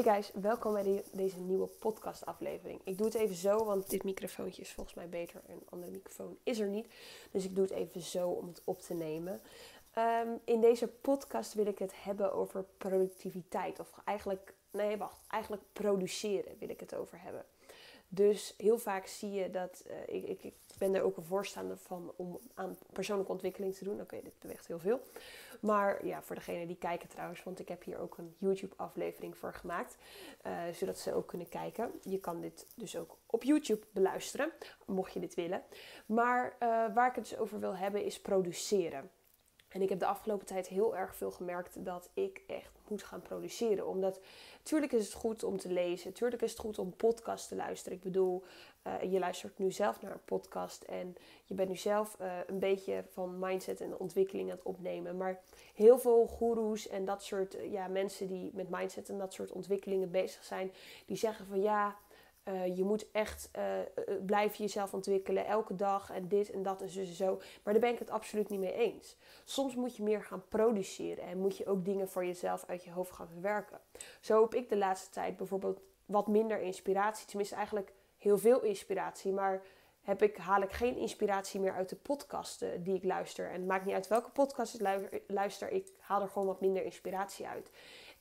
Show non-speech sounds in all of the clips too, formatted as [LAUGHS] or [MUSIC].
Hey guys, welkom bij deze nieuwe podcast aflevering. Ik doe het even zo, want dit microfoontje is volgens mij beter. Een andere microfoon is er niet. Dus ik doe het even zo om het op te nemen. Ehm, in deze podcast wil ik het hebben over productiviteit. Of eigenlijk, nee wacht, eigenlijk produceren wil ik het over hebben. Dus heel vaak zie je dat, uh, ik, ik, ik, ben er ook een voorstander van om aan persoonlijke ontwikkeling te doen. Oké, dit beweegt heel veel. Maar ja, voor degene die kijken trouwens, want ik heb hier ook een YouTube aflevering voor gemaakt. Uh, zodat ze ook kunnen kijken. Je kan dit dus ook op YouTube beluisteren, mocht je dit willen. Maar uh, waar ik het dus over wil hebben is produceren. En ik heb de afgelopen tijd heel erg veel gemerkt dat ik echt moet gaan produceren. Omdat natuurlijk is het goed om te lezen. Natuurlijk is het goed om podcasts te luisteren. Ik bedoel, uh, je luistert nu zelf naar een podcast. En je bent nu zelf uh, een beetje van mindset en ontwikkeling aan het opnemen. Maar heel veel goeroes en dat soort ja, mensen die met mindset en dat soort ontwikkelingen bezig zijn. Die zeggen van ja uh, je moet echt uh, blijven jezelf ontwikkelen elke dag en dit en dat en zo en zo. Maar daar ben ik het absoluut niet mee eens. Soms moet je meer gaan produceren en moet je ook dingen voor jezelf uit je hoofd gaan verwerken. Zo heb ik de laatste tijd bijvoorbeeld wat minder inspiratie. Tenminste, eigenlijk heel veel inspiratie. Maar heb ik, haal ik geen inspiratie meer uit de podcasten die ik luister. En het maakt niet uit welke podcast ik luister. Ik haal er gewoon wat minder inspiratie uit.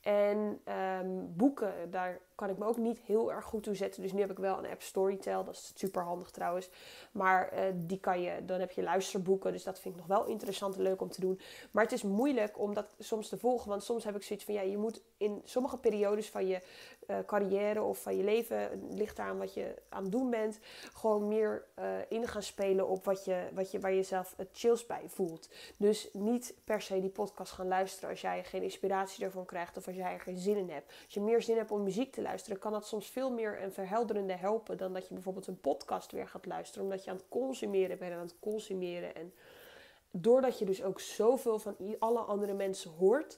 En um, boeken, daar kan ik me ook niet heel erg goed toe zetten. Dus nu heb ik wel een app Storytel. Dat is super handig trouwens. Maar uh, die kan je, dan heb je luisterboeken. Dus dat vind ik nog wel interessant en leuk om te doen. Maar het is moeilijk om dat soms te volgen. Want soms heb ik zoiets van ja, je moet in sommige periodes van je uh, carrière of van je leven, ligt aan wat je aan het doen bent, gewoon meer uh, in gaan spelen op wat je, wat je, waar je zelf het chills bij voelt. Dus niet per se die podcast gaan luisteren als jij geen inspiratie ervan krijgt of als jij er geen zin in hebt. Als je meer zin hebt om muziek te luisteren, kan dat soms veel meer een verhelderende helpen dan dat je bijvoorbeeld een podcast weer gaat luisteren, omdat je aan het consumeren bent en aan het consumeren. En doordat je dus ook zoveel van alle andere mensen hoort,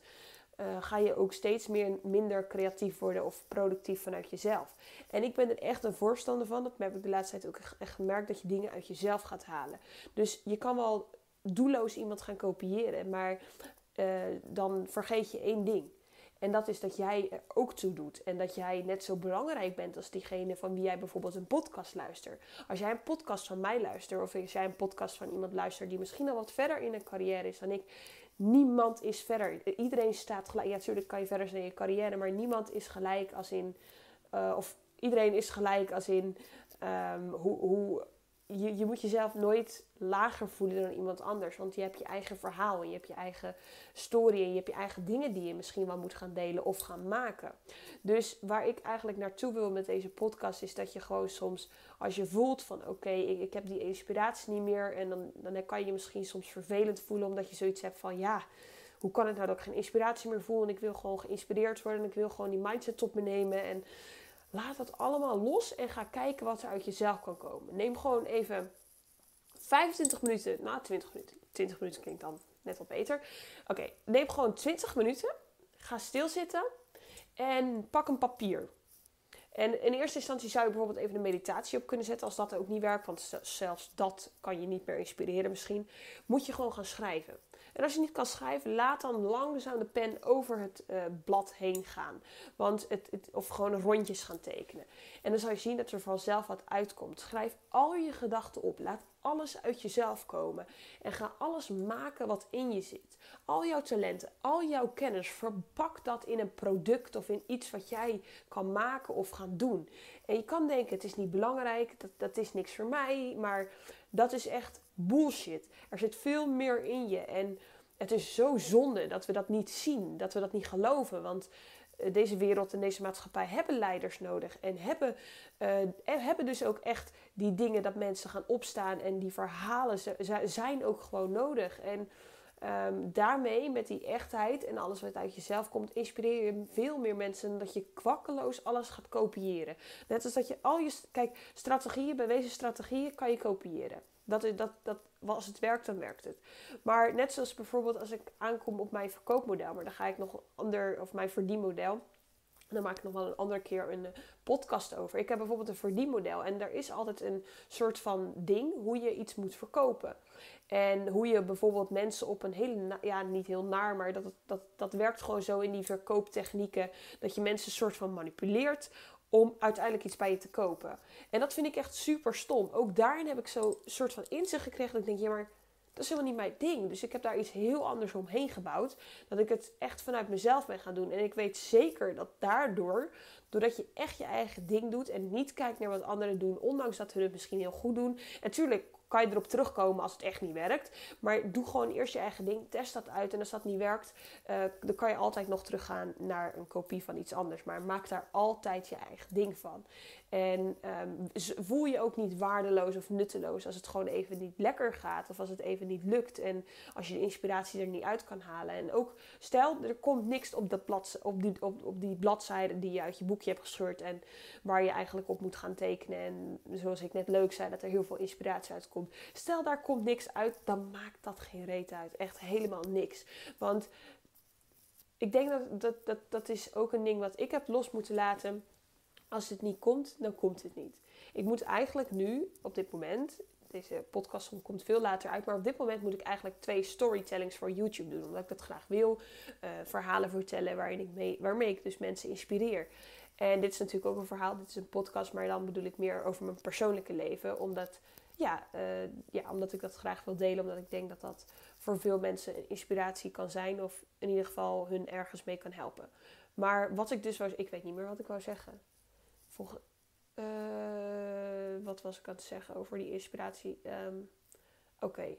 uh, ga je ook steeds meer, minder creatief worden of productief vanuit jezelf. En ik ben er echt een voorstander van. Dat heb ik de laatste tijd ook echt gemerkt dat je dingen uit jezelf gaat halen. Dus je kan wel doelloos iemand gaan kopiëren, maar uh, dan vergeet je één ding. En dat is dat jij er ook toe doet. En dat jij net zo belangrijk bent als diegene van wie jij bijvoorbeeld een podcast luistert. Als jij een podcast van mij luistert, of als jij een podcast van iemand luistert die misschien al wat verder in een carrière is dan ik. Niemand is verder. Iedereen staat gelijk. Ja, natuurlijk kan je verder zijn in je carrière, maar niemand is gelijk als in. Uh, of iedereen is gelijk als in um, hoe, hoe je, je moet jezelf nooit lager voelen dan iemand anders. Want je hebt je eigen verhaal en je hebt je eigen story en je hebt je eigen dingen die je misschien wel moet gaan delen of gaan maken. Dus waar ik eigenlijk naartoe wil met deze podcast is dat je gewoon soms, als je voelt van oké, ik, ik, heb die inspiratie niet meer. En dan, dan kan je je misschien soms vervelend voelen omdat je zoiets hebt van ja, hoe kan het nou dat ik geen inspiratie meer voel en ik wil gewoon geïnspireerd worden en ik wil gewoon die mindset tot me nemen en Laat dat allemaal los en ga kijken wat er uit jezelf kan komen. Neem gewoon even 25 minuten, nou 20 minuten. 20 minuten klinkt dan net wat beter. Oké, neem gewoon 20 minuten. Ga stilzitten en pak een papier. En in eerste instantie zou je bijvoorbeeld even een meditatie op kunnen zetten als dat ook niet werkt. Want zelfs dat kan je niet meer inspireren misschien. Moet je gewoon gaan schrijven. En als je niet kan schrijven, laat dan langzaam de pen over het uh, blad heen gaan. Want het, het, of gewoon rondjes gaan tekenen. En dan zal je zien dat er vanzelf wat uitkomt. Schrijf al je gedachten op. Laat alles uit jezelf komen. En ga alles maken wat in je zit. Al jouw talenten, al jouw kennis, verpak dat in een product of in iets wat jij kan maken of gaan doen. En je kan denken, het is niet belangrijk, dat, dat is niks voor mij. Maar dat is echt bullshit. Er zit veel meer in je. En het is zo zonde dat we dat niet zien, dat we dat niet geloven. Want deze wereld en deze maatschappij hebben leiders nodig. En hebben, uh, hebben dus ook echt die dingen dat mensen gaan opstaan. En die verhalen zijn ook gewoon nodig. En um, daarmee, met die echtheid en alles wat uit jezelf komt, inspireer je veel meer mensen dat je kwakkeloos alles gaat kopiëren. Net als dat je al je. Kijk, strategieën, bewezen strategieën kan je kopiëren. Dat, dat, dat, als het werkt, dan werkt het. Maar net zoals bijvoorbeeld als ik aankom op mijn verkoopmodel, maar dan ga ik nog ander, of mijn verdienmodel. daar maak ik nog wel een andere keer een eh, podcast over. Ik heb bijvoorbeeld een verdienmodel. En daar is altijd een soort van ding hoe je iets moet verkopen. En hoe je bijvoorbeeld mensen op een hele, ja, niet heel naar, maar dat, dat, dat werkt gewoon zo in die verkooptechnieken. Dat je mensen een soort van manipuleert om uiteindelijk iets bij je te kopen. En dat vind ik echt super stom. Ook daarin heb ik zo een soort van inzicht gekregen dat ik denk, ja maar dat is helemaal niet mijn ding. Dus ik heb daar iets heel anders omheen gebouwd. Dat ik het echt vanuit mezelf ben gaan doen. En ik weet zeker dat daardoor, doordat je echt je eigen ding doet en niet kijkt naar wat anderen doen, ondanks dat hun het misschien heel goed doen. Natuurlijk kan je erop terugkomen als het echt niet werkt. Maar doe gewoon eerst je eigen ding. Test dat uit. En als dat niet werkt, uh, dan kan je altijd nog teruggaan naar een kopie van iets anders. Maar maak daar altijd je eigen ding van. En um, voel je ook niet waardeloos of nutteloos als het gewoon even niet lekker gaat. Of als het even niet lukt. En als je de inspiratie er niet uit kan halen. En ook stel, er komt niks op, dat blad, op, die, op, op die bladzijde die je uit je boekje hebt gescheurd. En waar je eigenlijk op moet gaan tekenen. En zoals ik net leuk zei, dat er heel veel inspiratie uitkomt. Stel, daar komt niks uit, dan maakt dat geen reet uit. Echt helemaal niks. Want ik denk dat dat, dat, dat is ook een ding wat ik heb los moeten laten als het niet komt, dan komt het niet. Ik moet eigenlijk nu, op dit moment, deze podcast komt veel later uit, maar op dit moment moet ik eigenlijk twee storytellings voor YouTube doen, omdat ik dat graag wil. Uh, verhalen vertellen waarin ik mee, waarmee ik dus mensen inspireer. En dit is natuurlijk ook een verhaal, dit is een podcast, maar dan bedoel ik meer over mijn persoonlijke leven, omdat, ja, uh, ja, omdat ik dat graag wil delen, omdat ik denk dat dat voor veel mensen een inspiratie kan zijn, of in ieder geval hun ergens mee kan helpen. Maar wat ik dus was, ik weet niet meer wat ik wou zeggen. Volg, uh, wat was ik aan het zeggen over die inspiratie? Um, Oké,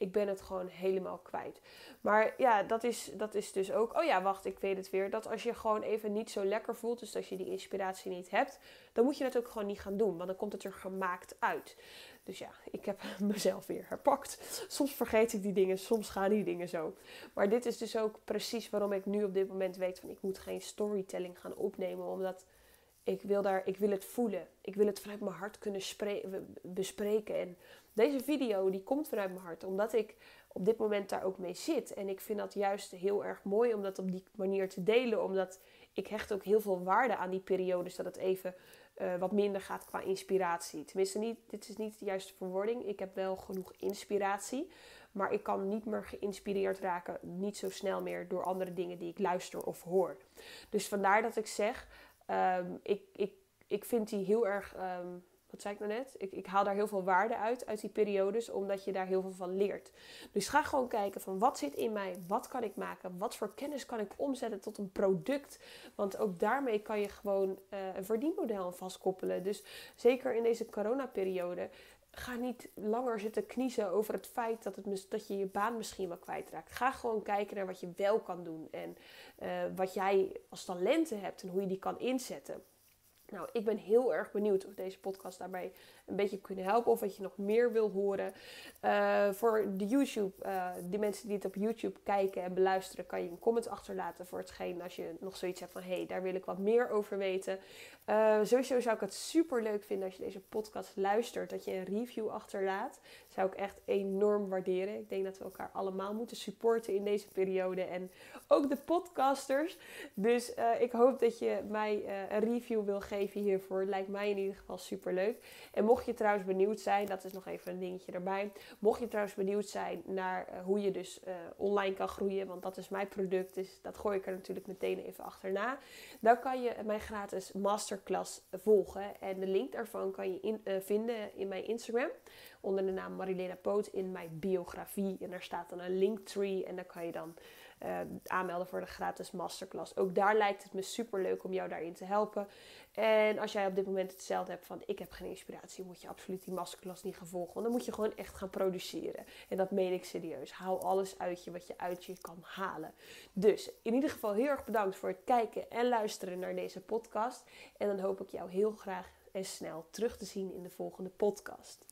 ik ben het gewoon helemaal kwijt. Maar ja, dat is, dat is dus ook. Oh ja, wacht, ik weet het weer. Dat als je gewoon even niet zo lekker voelt, dus als je die inspiratie niet hebt, dan moet je het ook gewoon niet gaan doen. Want dan komt het er gemaakt uit. Dus ja, ik heb [LAUGHS] mezelf weer herpakt. Soms vergeet ik die dingen, soms gaan die dingen zo. Maar dit is dus ook precies waarom ik nu op dit moment weet van ik moet geen storytelling gaan opnemen. Omdat ik wil, daar, ik wil het voelen. Ik wil het vanuit mijn hart kunnen bespreken. En deze video die komt vanuit mijn hart. Omdat ik op dit moment daar ook mee zit. En ik vind dat juist heel erg mooi om dat op die manier te delen. Omdat ik hecht ook heel veel waarde aan die periodes. Dat het even uh, wat minder gaat qua inspiratie. Tenminste, niet, dit is niet de juiste verwoording. Ik heb wel genoeg inspiratie. Maar ik kan niet meer geïnspireerd raken. Niet zo snel meer door andere dingen die ik luister of hoor. Dus vandaar dat ik zeg Um, ik, ik, ik vind die heel erg, um, wat zei ik nou net? Ik, ik haal daar heel veel waarde uit, uit die periodes, omdat je daar heel veel van leert. Dus ga gewoon kijken van wat zit in mij, wat kan ik maken, wat voor kennis kan ik omzetten tot een product. Want ook daarmee kan je gewoon uh, een verdienmodel vastkoppelen. Dus zeker in deze coronaperiode ga niet langer zitten kniezen over het feit dat, het, dat je je baan misschien wel kwijtraakt. Ga gewoon kijken naar wat je wel kan doen en uh, wat jij als talenten hebt en hoe je die kan inzetten. Nou, ik ben heel erg benieuwd of deze podcast daarbij een beetje kunnen helpen. Of wat je nog meer wil horen. Uh, voor de YouTube, uh, die mensen die het op YouTube kijken en beluisteren, kan je een comment achterlaten voor hetgeen. Als je nog zoiets hebt van hé, hey, daar wil ik wat meer over weten. Uh, sowieso zou ik het super leuk vinden als je deze podcast luistert. Dat je een review achterlaat. Zou ik echt enorm waarderen. Ik denk dat we elkaar allemaal moeten supporten in deze periode. En ook de podcasters. Dus ik hoop dat je mij een review wil geven hiervoor. Lijkt mij in ieder geval super leuk. En mocht je trouwens benieuwd zijn, dat is nog even een dingetje erbij. Mocht je trouwens benieuwd zijn naar uh, hoe je dus uh, online kan groeien, want dat is mijn product, dus dat gooi ik er natuurlijk meteen even achterna. Dan kan je mijn gratis masterclass volgen. En de link daarvan kan je in, uh, vinden in mijn Instagram. Onder de naam Marilena Poot in mijn biografie. En daar staat dan een linktree. En dan kan je dan uh, aanmelden voor de gratis masterclass. Ook daar lijkt het me super leuk om jou daarin te helpen. En als jij op dit moment hetzelfde hebt van ik heb geen inspiratie, moet je absoluut die masterclass niet gaan volgen. Want dan moet je gewoon echt gaan produceren. En dat meen ik serieus. Haal alles uit je wat je uit je kan halen. Dus in ieder geval heel erg bedankt voor het kijken en luisteren naar deze podcast. En dan hoop ik jou heel graag en snel terug te zien in de volgende podcast.